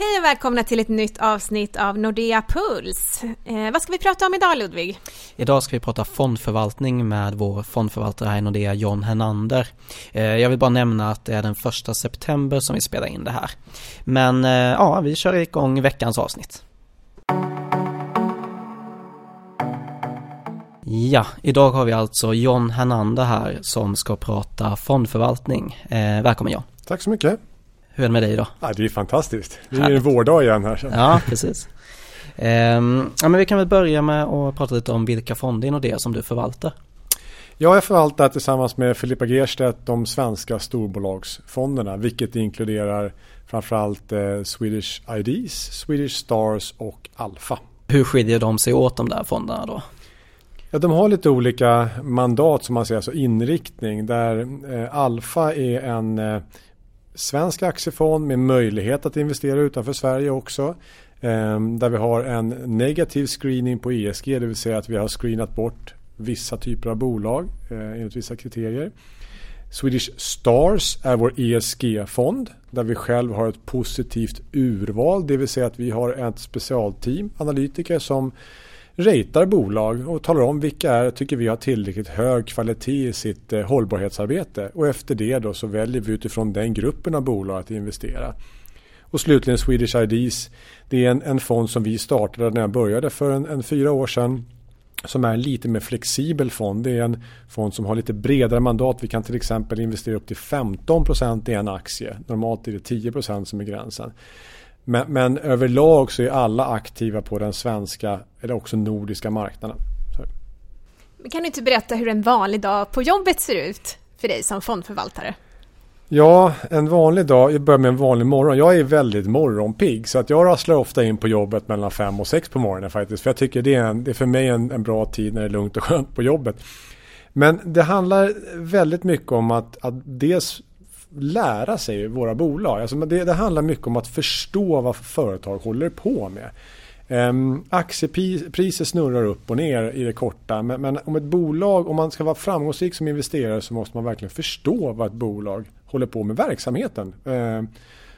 Hej och välkomna till ett nytt avsnitt av Nordea Puls. Eh, vad ska vi prata om idag Ludvig? Idag ska vi prata fondförvaltning med vår fondförvaltare här i Nordea, John Hernander. Eh, jag vill bara nämna att det är den första september som vi spelar in det här. Men eh, ja, vi kör igång veckans avsnitt. Ja, idag har vi alltså John Hernander här som ska prata fondförvaltning. Eh, välkommen John. Tack så mycket. Hur är det med dig då? Ja, det är fantastiskt. Det är vårdag igen här. Så. Ja, precis. Ehm, ja, men vi kan väl börja med att prata lite om vilka fonder och det som du förvaltar. Jag förvaltar tillsammans med Filippa Gerstedt de svenska storbolagsfonderna, vilket inkluderar framförallt eh, Swedish IDs, Swedish Stars och Alfa. Hur skiljer de sig åt de där fonderna då? Ja, de har lite olika mandat som man säger, alltså inriktning där eh, Alfa är en eh, svensk aktiefond med möjlighet att investera utanför Sverige också. Ehm, där vi har en negativ screening på ESG, det vill säga att vi har screenat bort vissa typer av bolag eh, enligt vissa kriterier. Swedish Stars är vår ESG-fond där vi själv har ett positivt urval, det vill säga att vi har ett specialteam analytiker som ratear bolag och talar om vilka är, tycker vi har tillräckligt hög kvalitet i sitt eh, hållbarhetsarbete. Och efter det då så väljer vi utifrån den gruppen av bolag att investera. Och slutligen Swedish IDs. Det är en, en fond som vi startade när jag började för en, en fyra år sedan. Som är en lite mer flexibel fond. Det är en fond som har lite bredare mandat. Vi kan till exempel investera upp till 15% i en aktie. Normalt är det 10% som är gränsen. Men, men, överlag så är alla aktiva på den svenska eller också nordiska marknaden. Så. Kan du inte berätta hur en vanlig dag på jobbet ser ut för dig som fondförvaltare? Ja, en vanlig dag, jag börjar med en vanlig morgon. Jag är väldigt morgonpigg så att jag rasslar ofta in på jobbet mellan fem och sex på morgonen faktiskt. För jag tycker det är, en, det är för mig en, en bra tid när det är lugnt och skönt på jobbet. Men det handlar väldigt mycket om att, att dels lära sig våra bolag. Alltså det, det handlar mycket om att förstå vad företag håller på med. Ehm, um, aktiepriser snurrar upp och ner i det korta men, men, om ett bolag, om man ska vara framgångsrik som investerare så måste man verkligen förstå vad ett bolag håller på med verksamheten. Um,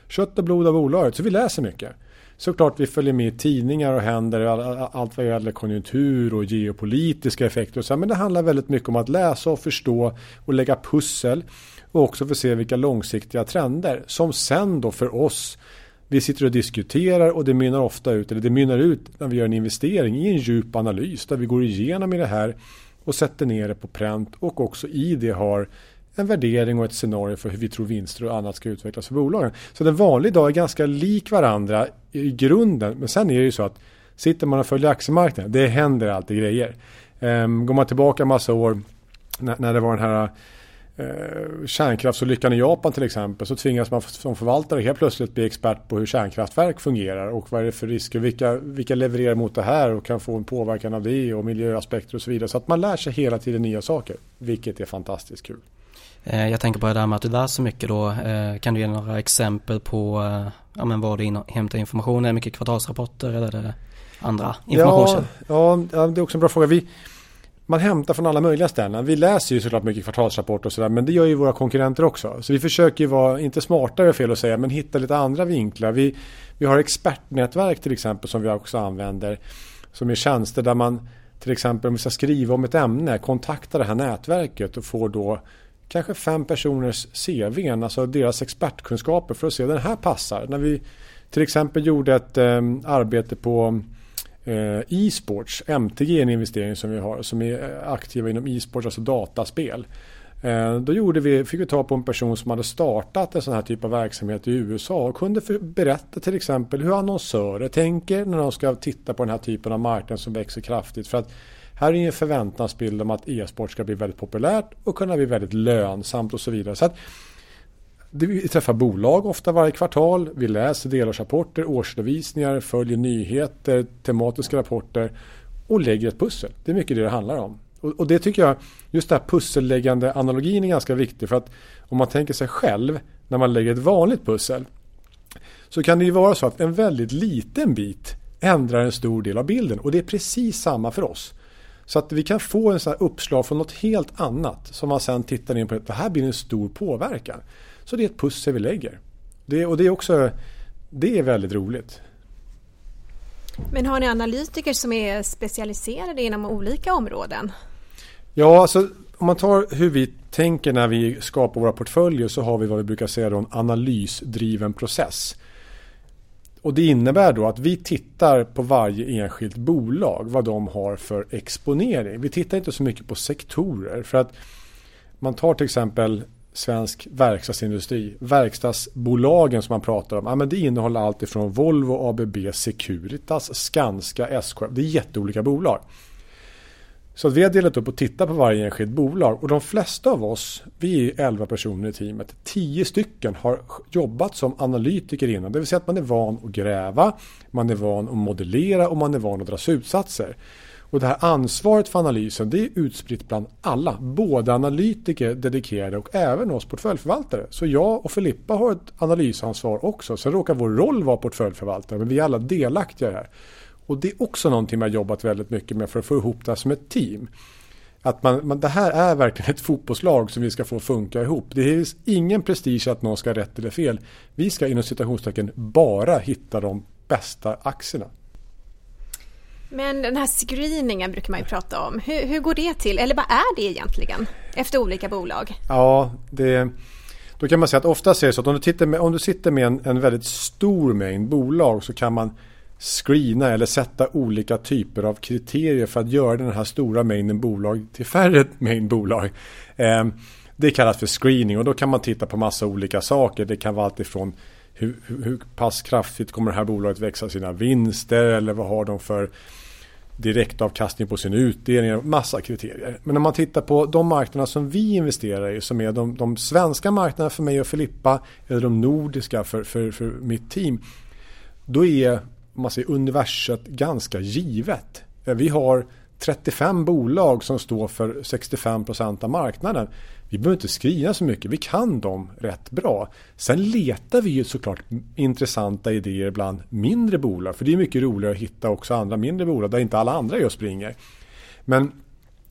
kött och blod av bolaget, så vi läser mycket. Såklart vi följer med i tidningar och händer allt vad gäller konjunktur och geopolitiska effekter och så, men det handlar väldigt mycket om att läsa och förstå och lägga pussel och också få se vilka långsiktiga trender som sen då för oss vi sitter och diskuterar och det mynnar ofta ut, eller det mynnar ut när vi gör en investering i en djup analys där vi går igenom i det här och sätter ner det på pränt och också i det har en värdering och ett scenario för hur vi tror vinster och annat ska utvecklas för bolagen. Så den vanliga dag är ganska lik varandra i grunden. Men sen är det ju så att sitter man och följer aktiemarknaden, det händer alltid grejer. Ehm, går man tillbaka en massa år när, när det var den här eh, kärnkraftsolyckan i Japan till exempel så tvingas man som förvaltare helt plötsligt bli expert på hur kärnkraftverk fungerar och vad är det för risker, vilka, vilka levererar mot det här och kan få en påverkan av det och miljöaspekter och så vidare. Så att man lär sig hela tiden nya saker, vilket är fantastiskt kul. Eh, jag tänker på det där med att du lär så mycket då. Eh, kan du ge några exempel på ja, men var du hämtar information? Är det mycket kvartalsrapporter eller är det andra information? Ja, ja, det är också en bra fråga. Vi, man hämtar från alla möjliga ställen. Vi läser ju såklart mycket kvartalsrapporter och sådär men det gör ju våra konkurrenter också. Så vi försöker ju vara, inte smartare fel att säga, men hitta lite andra vinklar. Vi, vi har expertnätverk till exempel som vi också använder. Som är tjänster där man till exempel om vi ska skriva om ett ämne kontaktar det här nätverket och får då kanske fem personers CV, alltså deras expertkunskaper för att se den här passar. När vi till exempel gjorde ett eh, arbete på Eh, e-sports, MTG är en investering som vi har som är eh, aktiva inom e-sports, alltså dataspel. Eh, då gjorde vi, fick vi ta på en person som hade startat en sån här typ av verksamhet i USA och kunde berätta till exempel hur annonsörer tänker när de ska titta på den här typen av marknad som växer kraftigt. För att här är en förväntansbild om att e-sport ska bli väldigt populärt och kunna bli väldigt lönsamt och så vidare. Så att vi träffar bolag ofta varje kvartal. Vi läser delårsrapporter, årsredovisningar, följer nyheter, tematiska rapporter och lägger ett pussel. Det är mycket det det handlar om. Och, det tycker jag, just det här pusselläggande analogin är ganska viktig för att om man tänker sig själv när man lägger ett vanligt pussel så kan det ju vara så att en väldigt liten bit ändrar en stor del av bilden och det är precis samma för oss. Så att vi kan få en sån uppslag från något helt annat som man sen tittar in på. Det här blir en stor påverkan. Så det är ett pussel vi lägger. Det, och det är också det är väldigt roligt. Men har ni analytiker som är specialiserade inom olika områden? Ja, alltså om man tar hur vi tänker när vi skapar våra portföljer så har vi vad vi brukar säga en analysdriven process. Och det innebär då att vi tittar på varje enskilt bolag vad de har för exponering. Vi tittar inte så mycket på sektorer för att man tar till exempel svensk verkstadsindustri. Verkstadsbolagen som man pratar om. Ja, men det innehåller allt ifrån Volvo, ABB, Securitas, Skanska, SKF. Det är jätteolika bolag. Så vi har delat upp och tittat på varje enskilt bolag och de flesta av oss, vi är 11 personer i teamet, 10 stycken har jobbat som analytiker innan. Det vill säga att man är van att gräva, man är van att modellera och man är van att dra slutsatser. Och det här ansvaret för analysen det är utspritt bland alla. Både analytiker, dedikerade och även oss portföljförvaltare. Så jag och Filippa har ett analysansvar också. Sen råkar vår roll vara portföljförvaltare men vi är alla delaktiga i det här. Och det är också någonting man jobbat väldigt mycket med för att få ihop det här som ett team. Att man, man, det här är verkligen ett fotbollslag som vi ska få funka ihop. Det finns ingen prestige att någon ska ha rätt eller fel. Vi ska inom citationstecken bara hitta de bästa aktierna. Men den här screeningen brukar man ju prata om. Hur, hur går det till? Eller vad är det egentligen? Efter olika bolag? Ja, det, då kan man säga att ofta är det så att om du, tittar med, om du sitter med en, en väldigt stor mängd bolag så kan man screena eller sätta olika typer av kriterier för att göra den här stora mängden bolag till färre mängd bolag. Ehm, det kallas för screening och då kan man titta på massa olika saker. Det kan vara allt ifrån hur, hur pass kraftigt kommer det här bolaget växa sina vinster eller vad har de för direktavkastning på sin utdelning, massa kriterier. Men om man tittar på de marknader som vi investerar i som är de, de svenska marknaderna för mig och Filippa eller de nordiska för, för, för mitt team. Då är man säger, universet ganska givet. Vi har 35 bolag som står för 65 av marknaden. Vi behöver inte skriva så mycket, vi kan dem rätt bra. Sen letar vi ju såklart intressanta idéer bland mindre bolag. För det är mycket roligare att hitta också andra mindre bolag där inte alla andra just springer. Men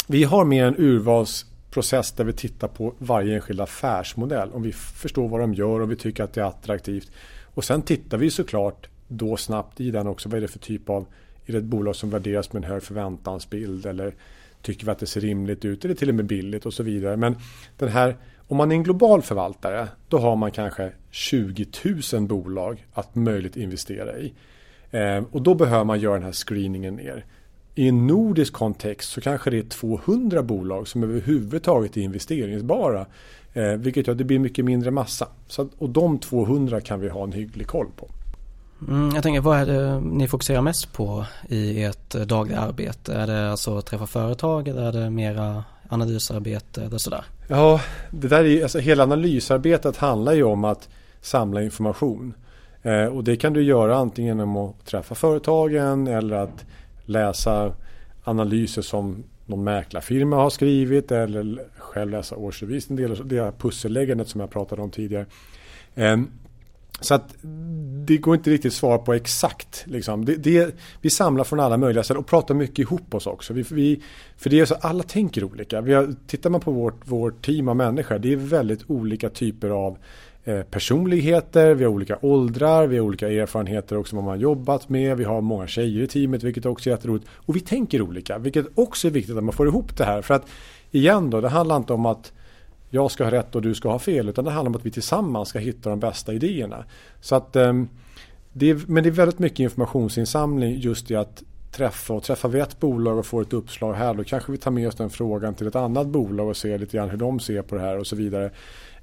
vi har mer en urvalsprocess där vi tittar på varje enskild affärsmodell. Om vi förstår vad de gör och vi tycker att det är attraktivt. Och sen tittar vi såklart då snabbt i den också. Vad är det för typ av är det ett bolag som värderas med en hög förväntansbild eller tycker vi att det ser rimligt ut eller till och med billigt och så vidare. Men den här, om man är en global förvaltare då har man kanske 20 000 bolag att möjligt investera i. Eh, och då behöver man göra den här screeningen ner. I en nordisk kontext så kanske det är 200 bolag som överhuvudtaget är investeringsbara. Eh, vilket gör att det blir mycket mindre massa. Så och de 200 kan vi ha en hygglig koll på. Mm, jag tänker, vad är det ni fokuserar mest på i ert eh, dagliga arbete? Är det alltså att träffa företag eller är det mera analysarbete eller sådär? Ja, det där är, alltså, hela analysarbetet handlar ju om att samla information. Eh, och det kan du göra antingen genom att träffa företagen eller att läsa analyser som någon mäklarfirma har skrivit eller själv läsa årsredovisning. Det är pusselläggandet som jag pratade om tidigare. Eh, så att det går inte riktigt svar på exakt. Liksom. Det, det, vi samlar från alla möjliga ställen och pratar mycket ihop oss också. Vi, vi, för det är så alla tänker olika. Vi har, tittar man på vårt, vårt team av människor, det är väldigt olika typer av eh, personligheter, vi har olika åldrar, vi har olika erfarenheter också vad man har jobbat med. Vi har många tjejer i teamet vilket också är jätteroligt. Och vi tänker olika, vilket också är viktigt att man får ihop det här. För att igen då, det handlar inte om att jag ska ha rätt och du ska ha fel. Utan det handlar om att vi tillsammans ska hitta de bästa idéerna. Så att, ehm, det är, men det är väldigt mycket informationsinsamling just i att träffa. Och träffar vi ett bolag och får ett uppslag här då kanske vi tar med oss den frågan till ett annat bolag och ser lite grann hur de ser på det här och så vidare.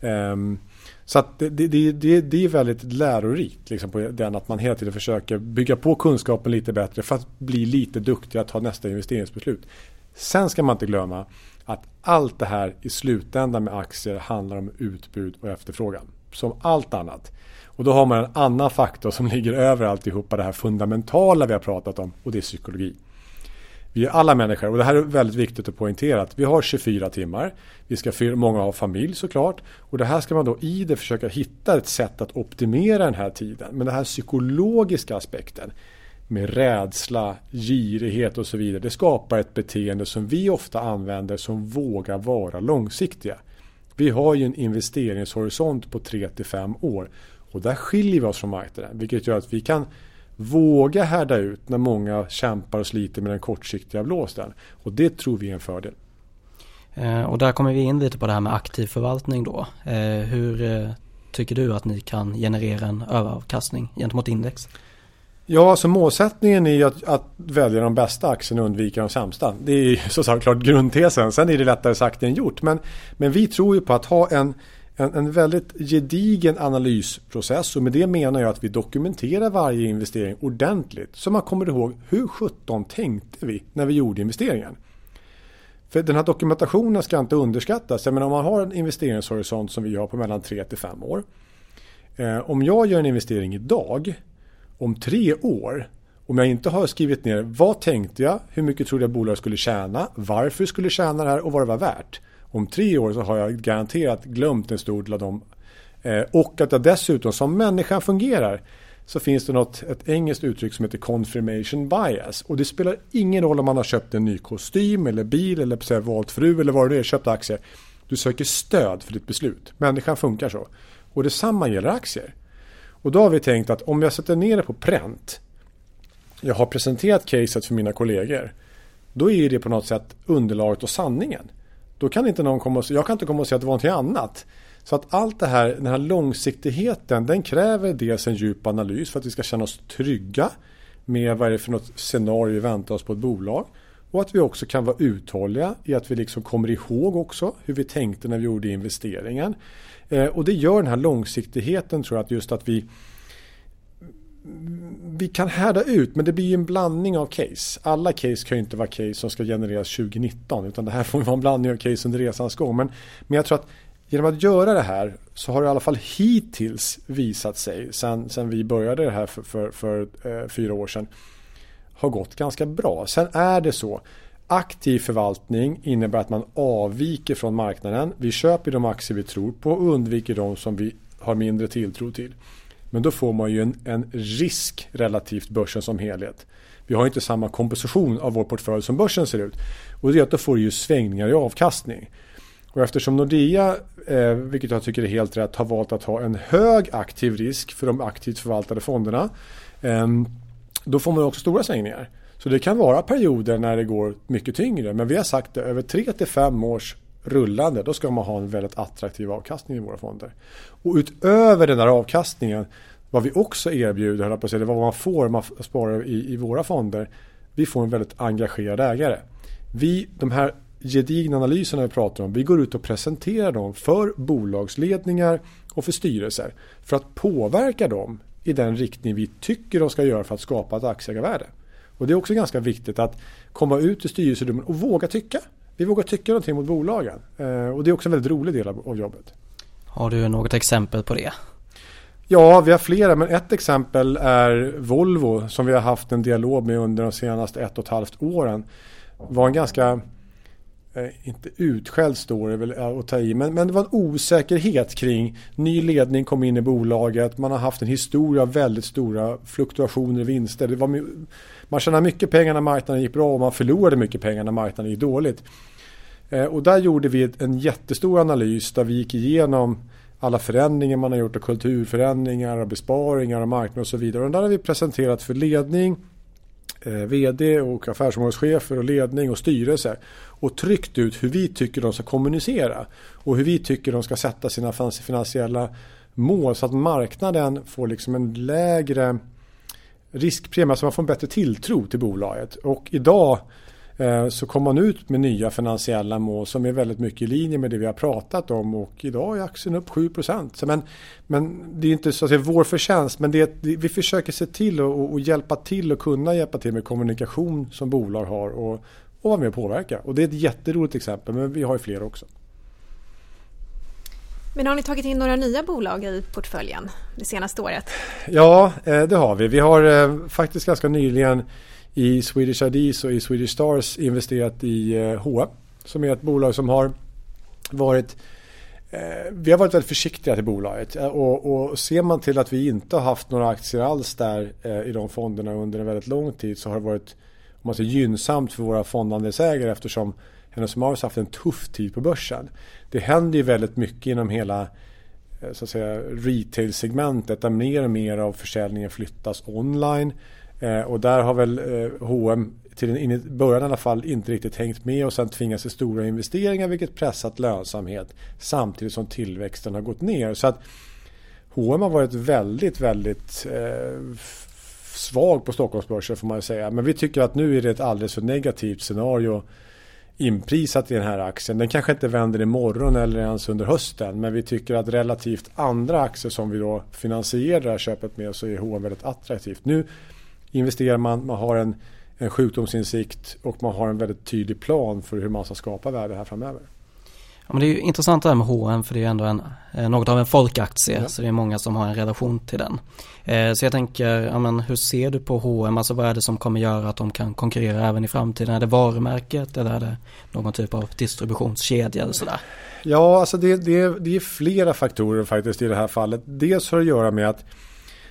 Ehm, så att det, det, det, det, är väldigt lärorikt liksom på den att man hela tiden försöker bygga på kunskapen lite bättre för att bli lite duktig att ta nästa investeringsbeslut. Sen ska man inte glömma allt det här i slutändan med aktier handlar om utbud och efterfrågan. Som allt annat. Och då har man en annan faktor som ligger över alltihopa det här fundamentala vi har pratat om och det är psykologi. Vi är alla människor och det här är väldigt viktigt att poängtera att vi har 24 timmar. Vi ska, många har familj såklart. Och det här ska man då i det försöka hitta ett sätt att optimera den här tiden. Men den här psykologiska aspekten med rädsla, girighet och så vidare. Det skapar ett beteende som vi ofta använder som vågar vara långsiktiga. Vi har ju en investeringshorisont på 3 5 år. Och där skiljer vi oss från marknaden vilket gör att vi kan våga härda ut när många kämpar och sliter med den kortsiktiga blåsten. Och det tror vi är en fördel. Eh, och där kommer vi in lite på det här med aktiv förvaltning då. Eh, hur eh, tycker du att ni kan generera en överavkastning gentemot index? Ja, alltså målsättningen är att, att välja de bästa aktierna och undvika de sämsta. Det är så såklart grundtesen. Sen är det lättare sagt än gjort. Men, men vi tror ju på att ha en, en, en väldigt gedigen analysprocess och med det menar jag att vi dokumenterar varje investering ordentligt så man kommer ihåg hur 17 tänkte vi när vi gjorde investeringen. För den här dokumentationen ska inte underskattas. Jag menar, om man har en investeringshorisont som vi har på mellan 3 till 5 år. Eh, om jag gör en investering idag om tre år om jag inte har skrivit ner vad tänkte jag, hur mycket trodde jag bolaget skulle tjäna, varför skulle tjäna det här och vad det var värt. Om tre år så har jag garanterat glömt en stor del av dem. Eh, och att jag dessutom som människan fungerar så finns det något, ett engelskt uttryck som heter confirmation bias. Och det spelar ingen roll om man har köpt en ny kostym eller bil eller så valt fru eller vad det är, köpt aktier. Du söker stöd för ditt beslut. Människan funkar så. Och detsamma gäller aktier. Och då har vi tänkt att om jag sätter ner det på pränt. Jag har presenterat caset för mina kollegor. Då är det på något sätt underlaget och sanningen. Då kan inte någon komma och, jag kan inte komma och säga att det var någonting annat. Så att allt det här, den här långsiktigheten den kräver dels en djup analys för att vi ska känna oss trygga med vad är det för något scenario vi väntar oss på ett bolag. Och att vi också kan vara uthålliga i att vi liksom kommer ihåg också hur vi tänkte när vi gjorde investeringen. Eh, och det gör den här långsiktigheten tror jag att just att vi vi kan härda ut men det blir en blandning av case. Alla case kan ju inte vara case som ska genereras 2019 utan det här får vara en blandning av case under resans gång. Men, men jag tror att genom att göra det här så har det i alla fall hittills visat sig sen, sen vi började det här för, för, för eh, fyra år sedan har gått ganska bra. Sen är det så Aktiv förvaltning innebär att man avviker från marknaden. Vi köper de aktier vi tror på och undviker de som vi har mindre tilltro till. Men då får man ju en, en risk relativt börsen som helhet. Vi har inte samma komposition av vår portfölj som börsen ser ut. Och det är att då får du ju svängningar i avkastning. Och eftersom Nordea, eh, vilket jag tycker är helt rätt, har valt att ha en hög aktiv risk för de aktivt förvaltade fonderna. Eh, då får man också stora svängningar. Så det kan vara perioder när det går mycket tyngre. Men vi har sagt det över 3 till 5 års rullande då ska man ha en väldigt attraktiv avkastning i våra fonder. Och utöver den här avkastningen vad vi också erbjuder, på eller vad man får om man sparar i, i våra fonder. Vi får en väldigt engagerad ägare. Vi, de här gedigna analyserna vi pratar om, vi går ut och presenterar dem för bolagsledningar och för styrelser för att påverka dem i den riktning vi tycker de ska göra för att skapa ett aktieägarvärde. Och det är också ganska viktigt att komma ut i styrelserummen och våga tycka. Vi vågar tycka någonting mot bolagen. Eh, och det är också en väldigt rolig del av jobbet. Har du något exempel på det? Ja, vi har flera, men ett exempel är Volvo som vi har haft en dialog med under de senaste ett och ett halvt åren. var en ganska, Eh, inte utskälld står det väl eh, att ta i, men, men det var en osäkerhet kring ny ledning kom in i bolaget. Man har haft en historia av väldigt stora fluktuationer i vinster. Det var man tjänade mycket pengar när marknaden gick bra och man förlorade mycket pengar när marknaden gick dåligt. Eh, och där gjorde vi en jättestor analys där vi gick igenom alla förändringar man har gjort och kulturförändringar och besparingar och marknad och så vidare. Och där har vi presenterat för ledning, Eh, VD och affärsområdeschefer och ledning och styrelse och tryckt ut hur vi tycker de ska kommunicera och hur vi tycker de ska sätta sina finansiella mål så att marknaden får liksom en lägre riskpremie, så man får en bättre tilltro till bolaget. Och idag så kommer man ut med nya finansiella mål som är väldigt mycket i linje med det vi har pratat om och idag är aktien upp 7 så men, men det är inte så att säga vår förtjänst men det, vi försöker se till och, och hjälpa till och kunna hjälpa till med kommunikation som bolag har och, och vara med och påverka. Och det är ett jätteroligt exempel men vi har ju fler också. Men har ni tagit in några nya bolag i portföljen det senaste året? Ja, eh, det har vi. Vi har eh, faktiskt ganska nyligen i Swedish IDs och i Swedish Stars investerat i H&M som är ett bolag som har varit eh, vi har varit väldigt försiktiga till bolaget eh, och, och ser man till att vi inte har haft några aktier alls där i de fonderna under en väldigt lång tid så har det varit om man säger, gynnsamt för våra fondandelsägare eftersom Hennes Mauritz har haft en tuff tid på börsen. Det händer ju väldigt mycket inom hela så att säga, retail-segmentet där mer och mer av försäljningen flyttas online. Eh, och där har väl H&M till en, början i alla fall inte riktigt hängt med och sen tvingats till stora investeringar vilket pressat lönsamhet samtidigt som tillväxten har gått ner. Så att H&M har varit väldigt, väldigt eh, svag på Stockholmsbörsen får man säga. Men vi tycker att nu är det ett alldeles för negativt scenario inprisat i den här aktien. Den kanske inte vänder imorgon eller ens under hösten. Men vi tycker att relativt andra aktier som vi då finansierar det här köpet med så är H&M väldigt attraktivt. Nu investerar man, man har en, en sjukdomsinsikt och man har en väldigt tydlig plan för hur man ska skapa värde här framöver. Ja, men det är ju intressant det här med H&M för det är ändå en, eh, något av en folkaktie ja. så det är många som har en relation till den. Eh, så jag tänker, ja, men hur ser du på H&M? Alltså vad är det som kommer göra att de kan konkurrera även i framtiden? Är det varumärket eller är det någon typ av distributionskedja eller sådär? Ja, alltså det, det, det är flera faktorer faktiskt i det här fallet. Dels har det att göra med att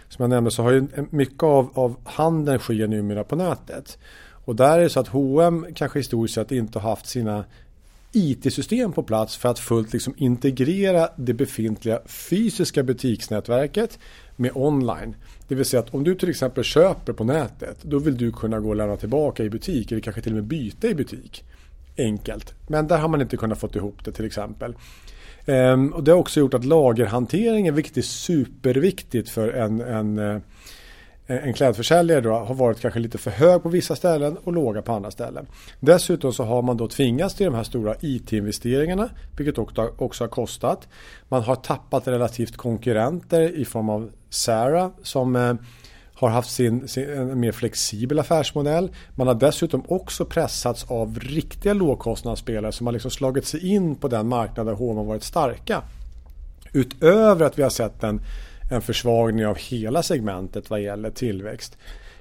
som jag nämnde så har ju mycket av, av handeln sker numera på nätet. Och där är det så att H&M kanske historiskt sett inte har haft sina IT-system på plats för att fullt liksom integrera det befintliga fysiska butiksnätverket med online. Det vill säga att om du till exempel köper på nätet då vill du kunna gå och lämna tillbaka i butik eller kanske till och med byta i butik. Enkelt. Men där har man inte kunnat få ihop det till exempel. Ehm, och det har också gjort att lagerhanteringen, vilket är superviktigt för en, en eh, en klädförsäljare då har varit kanske lite för hög på vissa ställen och låga på andra ställen. Dessutom så har man då tvingats till de här stora IT-investeringarna vilket också har kostat. Man har tappat relativt konkurrenter i form av Sara som eh, har haft sin, sin, en mer flexibel affärsmodell. Man har dessutom också pressats av riktiga lågkostnadsspelare som har liksom slagit sig in på den marknad där H&M har varit starka. Utöver att vi har sett en en försvagning av hela segmentet vad gäller tillväxt.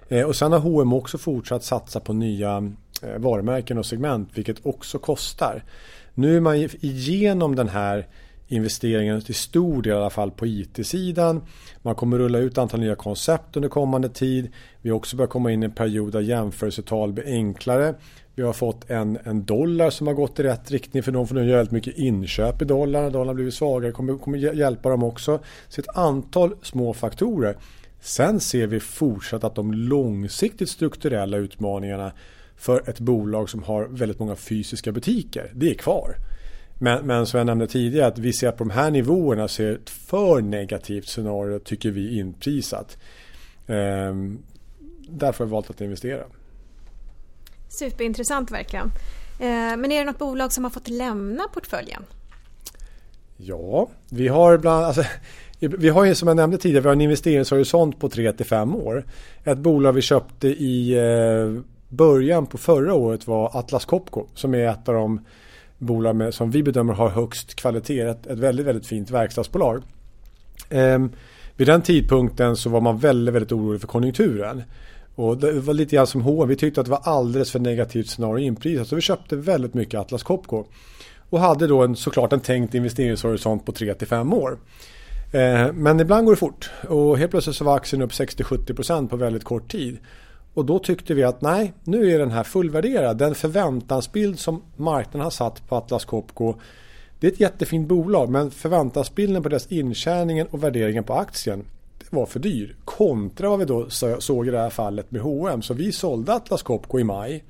Eh, och sen har H&M också fortsatt satsa på nya eh, varumärken och segment vilket också kostar. Nu är man igenom den här investeringen till stor del i alla fall på IT-sidan. Man kommer rulla ut antal nya koncept under kommande tid. Vi har också börjat komma in i en period där jämförelsetal blir enklare. Vi har fått en, en dollar som har gått i rätt riktning för de får nu göra väldigt mycket inköp i dollar. Dollarn har blivit svagare, kommer, kommer hjälpa dem också. Så ett antal små faktorer. Sen ser vi fortsatt att de långsiktigt strukturella utmaningarna för ett bolag som har väldigt många fysiska butiker, det är kvar. Men, men som jag nämnde tidigare att vi ser att på de här nivåerna ser ett för negativt scenario tycker vi inprisat. Ehm, därför har vi valt att investera. Superintressant verkligen. Eh, men är det något bolag som har fått lämna portföljen? Ja, vi har bland alltså, vi har ju som jag nämnde tidigare, vi har en investeringshorisont på 3 till 5 år. Ett bolag vi köpte i eh, början på förra året var Atlas Copco som är ett av de bolag med, som vi bedömer har högst kvalitet. Ett, ett väldigt, väldigt fint verkstadsbolag. Eh, vid den tidpunkten så var man väldigt, väldigt orolig för konjunkturen. Och det var lite grann som H&M. Vi tyckte att det var alldeles för negativt scenario inprisat. Så vi köpte väldigt mycket Atlas Copco. Och hade då en, såklart en tänkt investeringshorisont på 3-5 år. Eh, men ibland går det fort. Och helt plötsligt så var aktien upp 60-70% på väldigt kort tid. Och då tyckte vi att nej, nu är den här fullvärderad. Den förväntansbild som marknaden har satt på Atlas Copco det är ett jättefint bolag men förväntansbilden på dess intjäningen och värderingen på aktien var för dyr. Kontra vad vi då såg i det här fallet med H&M. Så vi sålde Atlas Copco i maj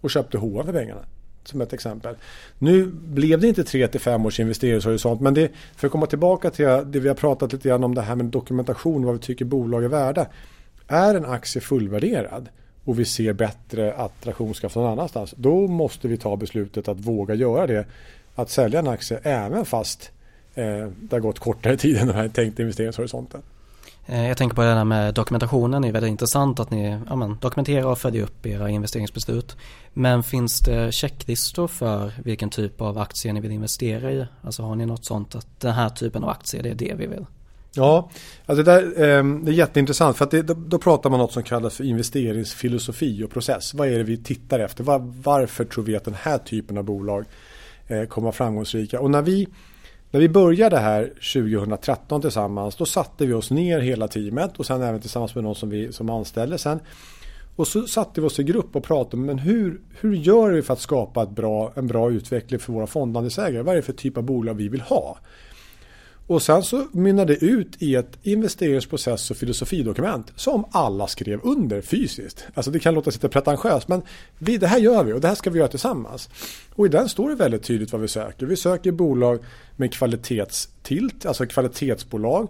och köpte H&M för pengarna. Som ett exempel. Nu blev det inte 3-5 års investeringshorisont men det, för att komma tillbaka till det vi har pratat lite grann om det här med dokumentation vad vi tycker bolag är värda. Är en aktie fullvärderad och vi ser bättre attraktionskraft någon annanstans då måste vi ta beslutet att våga göra det. Att sälja en aktie även fast eh, det har gått kortare tid än den här tänkta investeringshorisonten. Eh, jag tänker på det där med dokumentationen. Det är väldigt intressant att ni ja, men, dokumenterar och följer upp era investeringsbeslut. Men finns det checklistor för vilken typ av aktier ni vill investera i? Alltså har ni något sånt att den här typen av aktier det är det vi vill? Ja, alltså det, där, ehm, det är jätteintressant för att det, då, pratar man något som kallas för investeringsfilosofi och process. Vad är det vi tittar efter? Var, varför tror vi att den här typen av bolag eh, kommer vara framgångsrika? Och när vi när vi började här 2013 tillsammans då satte vi oss ner hela teamet och sen även tillsammans med någon som vi som anställde sen. Och så satte vi oss i grupp och pratade men hur, hur gör vi för att skapa ett bra, en bra utveckling för våra fondandelsägare? Vad är det för typ av bolag vi vill ha? Och sen så mynnar det ut i ett investeringsprocess och filosofidokument som alla skrev under fysiskt. Alltså det kan låta lite pretentiöst men vi, det här gör vi och det här ska vi göra tillsammans. Och i den står det väldigt tydligt vad vi söker. Vi söker bolag med kvalitetstilt, alltså kvalitetsbolag.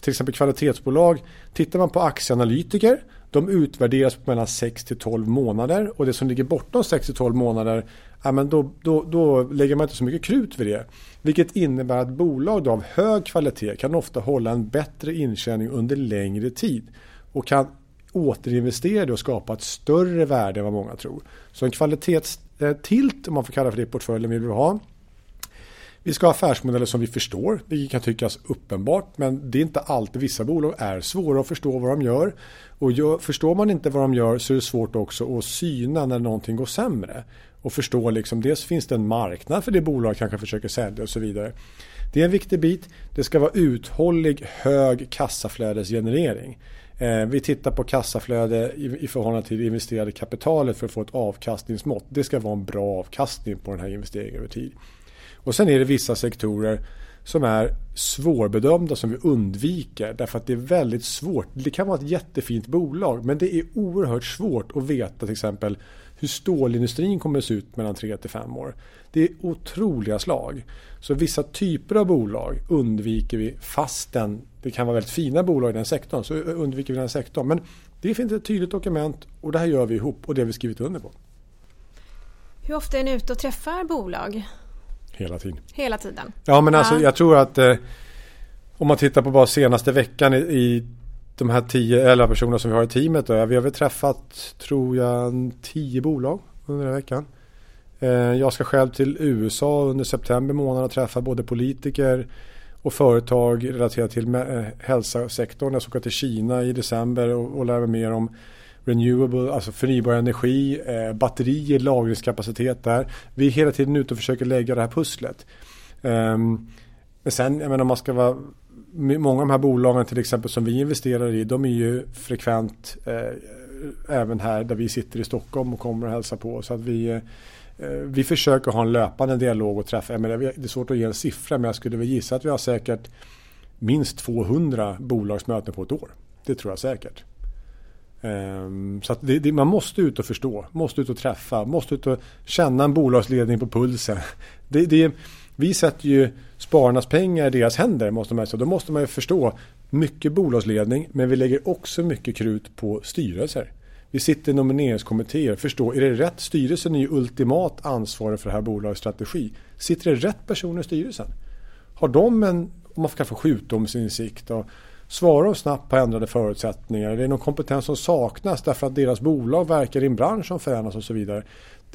Till exempel kvalitetsbolag, tittar man på aktieanalytiker de utvärderas på mellan 6 till 12 månader och det som ligger bortom 6 till 12 månader ja, men då, då, då lägger man inte så mycket krut vid det. Vilket innebär att bolag av hög kvalitet kan ofta hålla en bättre intjäning under längre tid och kan återinvestera det och skapa ett större värde än vad många tror. Så en kvalitetstilt, eh, om man får kalla för det, i portföljen vill vi ha. Vi ska ha affärsmodeller som vi förstår, vilket kan tyckas uppenbart, men det är inte alltid. Vissa bolag är svåra att förstå vad de gör. Och gör, förstår man inte vad de gör så är det svårt också att syna när någonting går sämre. Och förstå liksom, dels finns det en marknad för det bolag kanske försöker sälja och så vidare. Det är en viktig bit. Det ska vara uthållig hög kassaflödesgenerering. Eh, vi tittar på kassaflöde i, i förhållande till det investerade kapitalet för att få ett avkastningsmått. Det ska vara en bra avkastning på den här investeringen över tid. Och sen är det vissa sektorer som är svårbedömda som vi undviker därför att det är väldigt svårt. Det kan vara ett jättefint bolag men det är oerhört svårt att veta till exempel hur stålindustrin kommer att se ut mellan 3 till 5 år. Det är otroliga slag. Så vissa typer av bolag undviker vi fastän det kan vara väldigt fina bolag i den sektorn så undviker vi den sektorn. Men det finns ett tydligt dokument och det här gör vi ihop och det har vi skrivit under på. Hur ofta är ni ute och träffar bolag? Hela tiden. Hela tiden? Ja, men alltså jag tror att eh, om man tittar på bara senaste veckan i, i de här 10-11 personerna som vi har i teamet. Då, vi har väl träffat, tror jag, tio bolag under den här veckan. Eh, jag ska själv till USA under september månad och träffa både politiker och företag relaterat till eh, hälsosektorn. Jag ska åka till Kina i december och, och lära mig mer om renewable, alltså förnybar energi, eh, batterier, lagringskapacitet där. Vi är hela tiden ute och försöker lägga det här pusslet. Um, men sen, jag menar om man ska vara Många av de här bolagen till exempel som vi investerar i de är ju frekvent eh, även här där vi sitter i Stockholm och kommer och hälsar på. Så att vi, eh, vi försöker ha en löpande dialog och träffa. Menar, det är svårt att ge en siffra men jag skulle väl gissa att vi har säkert minst 200 bolagsmöten på ett år. Det tror jag säkert. Ehm, så det, det, man måste ut och förstå, måste ut och träffa, måste ut och känna en bolagsledning på pulsen. Det, det, vi sätter ju spararnas pengar i deras händer, måste man så Då måste man ju förstå mycket bolagsledning, men vi lägger också mycket krut på styrelser. Vi sitter i nomineringskommittéer, förstå, är det rätt? Styrelsen är ju ultimat ansvarig för det här bolagets strategi. Sitter det rätt personer i styrelsen? Har de en, om man kan få sjukdomsinsikt och Svarar de snabbt på ändrade förutsättningar? Är det någon kompetens som saknas därför att deras bolag verkar i en bransch som förändras och så vidare?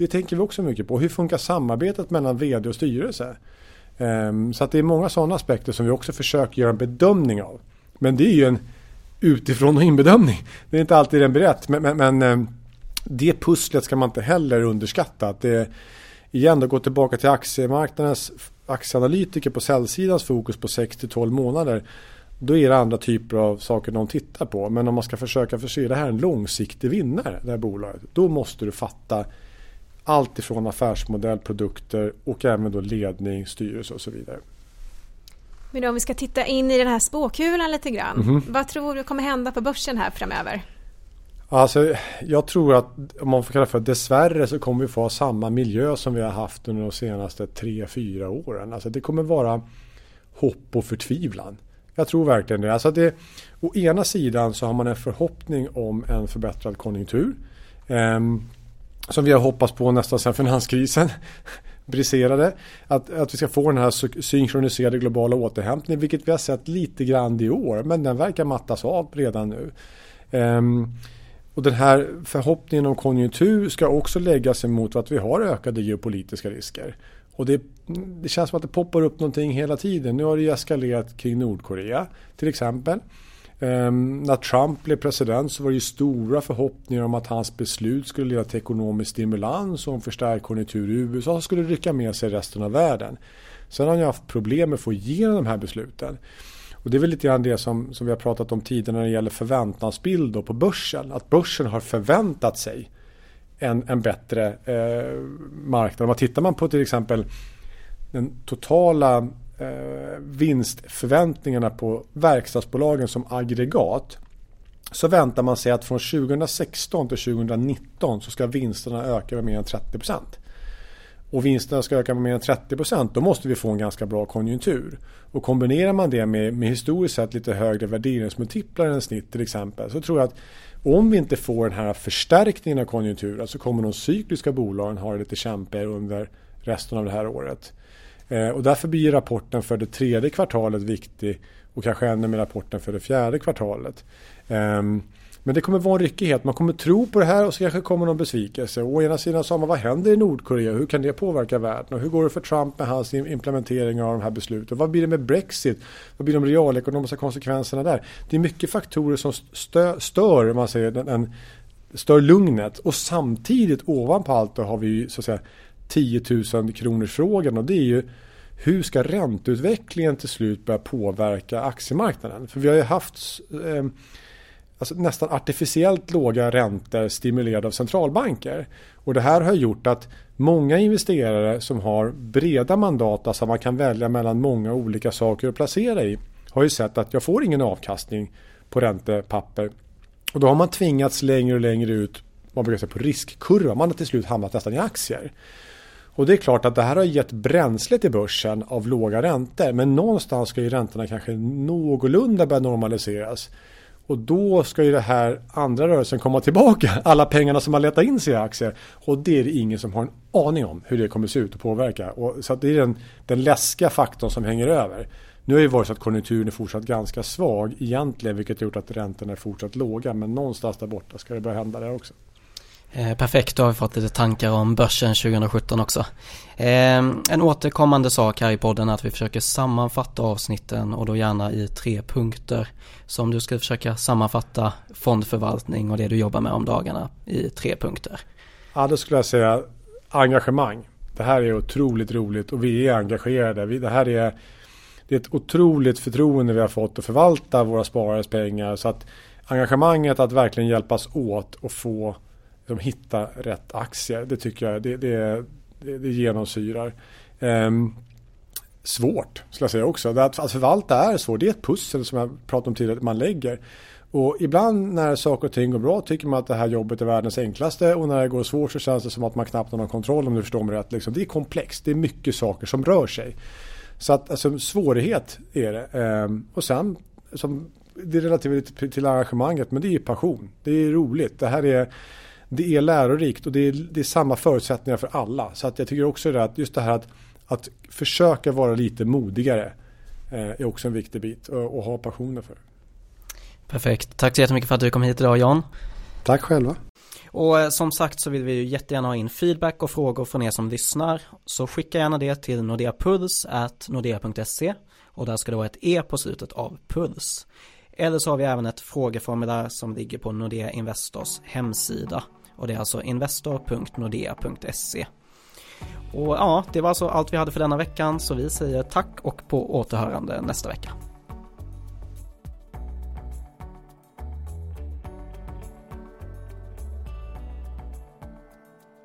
Det tänker vi också mycket på. Hur funkar samarbetet mellan vd och styrelse? Ehm, så att det är många sådana aspekter som vi också försöker göra en bedömning av. Men det är ju en utifrån och inbedömning. Det är inte alltid den blir rätt. Men, men, men ehm, det pusslet ska man inte heller underskatta. Att det, igen, då gå tillbaka till aktiemarknadens aktieanalytiker på säljsidans fokus på 6 12 månader då är det andra typer av saker de tittar på. Men om man ska försöka förse det här en långsiktig vinnare, det här bolaget. Då måste du fatta allt ifrån affärsmodell, produkter och även då ledning, styrelse och så vidare. Men om vi ska titta in i den här spåkulan lite grann. Mm. Vad tror du kommer hända på börsen här framöver? Alltså, jag tror att om man får kalla det för dessvärre så kommer vi få samma miljö som vi har haft under de senaste tre fyra åren. Alltså det kommer vara hopp och förtvivlan. Jag tror verkligen det. Alltså det. Å ena sidan så har man en förhoppning om en förbättrad konjunktur. Eh, som vi har hoppats på nästan sedan finanskrisen briserade. Att, att vi ska få den här synkroniserade globala återhämtningen vilket vi har sett lite grann i år. Men den verkar mattas av redan nu. Um, och den här förhoppningen om konjunktur ska också läggas emot att vi har ökade geopolitiska risker. Och det, det, känns som att det poppar upp någonting hela tiden. Nu har det eskalerat kring Nordkorea till exempel. Um, när Trump blev president så var det ju stora förhoppningar om att hans beslut skulle leda till ekonomisk stimulans och en förstärkt konjunktur i USA som skulle rycka med sig resten av världen. Sen har han ju haft problem med att få igenom de här besluten. Och det är väl lite grann det som, som vi har pratat om tidigare när det gäller förväntansbild på börsen. Att börsen har förväntat sig en, en bättre eh, marknad. Om man tittar man på till exempel den totala Eh, vinstförväntningarna på verkstadsbolagen som aggregat så väntar man sig att från 2016 till 2019 så ska vinsterna öka med mer än 30 procent. Och vinsterna ska öka med mer än 30 procent, då måste vi få en ganska bra konjunktur. Och kombinerar man det med, med historiskt sett lite högre värderingsmultiplar än snitt till exempel så tror jag att om vi inte får den här förstärkningen av konjunkturen så kommer de cykliska bolagen ha det lite kämpigare under resten av det här året. Eh, och därför blir rapporten för det tredje kvartalet viktig och kanske ännu mer rapporten för det fjärde kvartalet. Ehm, men det kommer vara en ryckighet. Man kommer tro på det här och så kanske kommer någon besvikelse. Å ena sidan sa man vad händer i Nordkorea? Hur kan det påverka världen? Och hur går det för Trump med hans implementering av de här besluten? Vad blir det med Brexit? Vad blir de realekonomiska konsekvenserna där? Det är mycket faktorer som stö stör, man säger, en, en, stör lugnet. Och samtidigt ovanpå allt då har vi så att säga 10 000 kronors frågan och det är ju hur ska ränteutvecklingen till slut börja påverka aktiemarknaden? För vi har ju haft eh, alltså nästan artificiellt låga räntor stimulerade av centralbanker. Och det här har gjort att många investerare som har breda mandat, alltså man kan välja mellan många olika saker att placera i, har ju sett att jag får ingen avkastning på räntepapper. Och då har man tvingats längre och längre ut man brukar säga på riskkurva. Man har till slut hamnat nästan i aktier. Och det är klart att det här har gett bränsle till börsen av låga räntor. Men någonstans ska ju räntorna kanske någorlunda börja normaliseras. Och då ska ju det här andra rörelsen komma tillbaka. Alla pengarna som har letat in sig i aktier. Och det är det ingen som har en aning om hur det kommer se ut och påverka. Och så det är den, den läskiga faktorn som hänger över. Nu har det varit så att konjunkturen är fortsatt ganska svag egentligen vilket har gjort att räntorna är fortsatt låga. Men någonstans där borta ska det börja hända där också. Eh, perfekt, då har vi fått lite tankar om börsen 2017 också. Eh, en återkommande sak här i podden är att vi försöker sammanfatta avsnitten och då gärna i tre punkter. Så om du ska försöka sammanfatta fondförvaltning och det du jobbar med om dagarna i tre punkter. Ja, då skulle jag säga engagemang. Det här är otroligt roligt och vi är engagerade. det här är, det är ett otroligt förtroende vi har fått att förvalta våra sparares pengar. Så att engagemanget att verkligen hjälpas åt och få de hittar rätt aktier. Det tycker jag det, det, det, det genomsyrar. Um, svårt, skulle jag säga också. Att, alltså, att förvalta är svårt. Det är ett pussel som jag pratade om tidigare, man lägger. Och ibland när saker och ting går bra tycker man att det här jobbet är världens enklaste och när det går svårt så känns det som att man knappt har någon kontroll om du förstår mig rätt. Liksom. Det är komplext, det är mycket saker som rör sig. Så att alltså, svårighet är det. Ehm, och sen som, det är relativt till arrangemanget men det är ju passion. Det är roligt. Det här är det är lärorikt och det är, det är samma förutsättningar för alla. Så att jag tycker också det att just det här att, att försöka vara lite modigare eh, är också en viktig bit och, och ha passionen för. Perfekt. Tack så jättemycket för att du kom hit idag Jan. Tack själva. Och eh, som sagt så vill vi ju jättegärna ha in feedback och frågor från er som lyssnar. Så skicka gärna det till nordeapuls.nordea.se och där ska det vara ett E på slutet av puls. Eller så har vi även ett frågeformulär som ligger på Nordea Investors hemsida. Och det är alltså investor.nordea.se. Och ja, det var alltså allt vi hade för denna veckan så vi säger tack och på återhörande nästa vecka.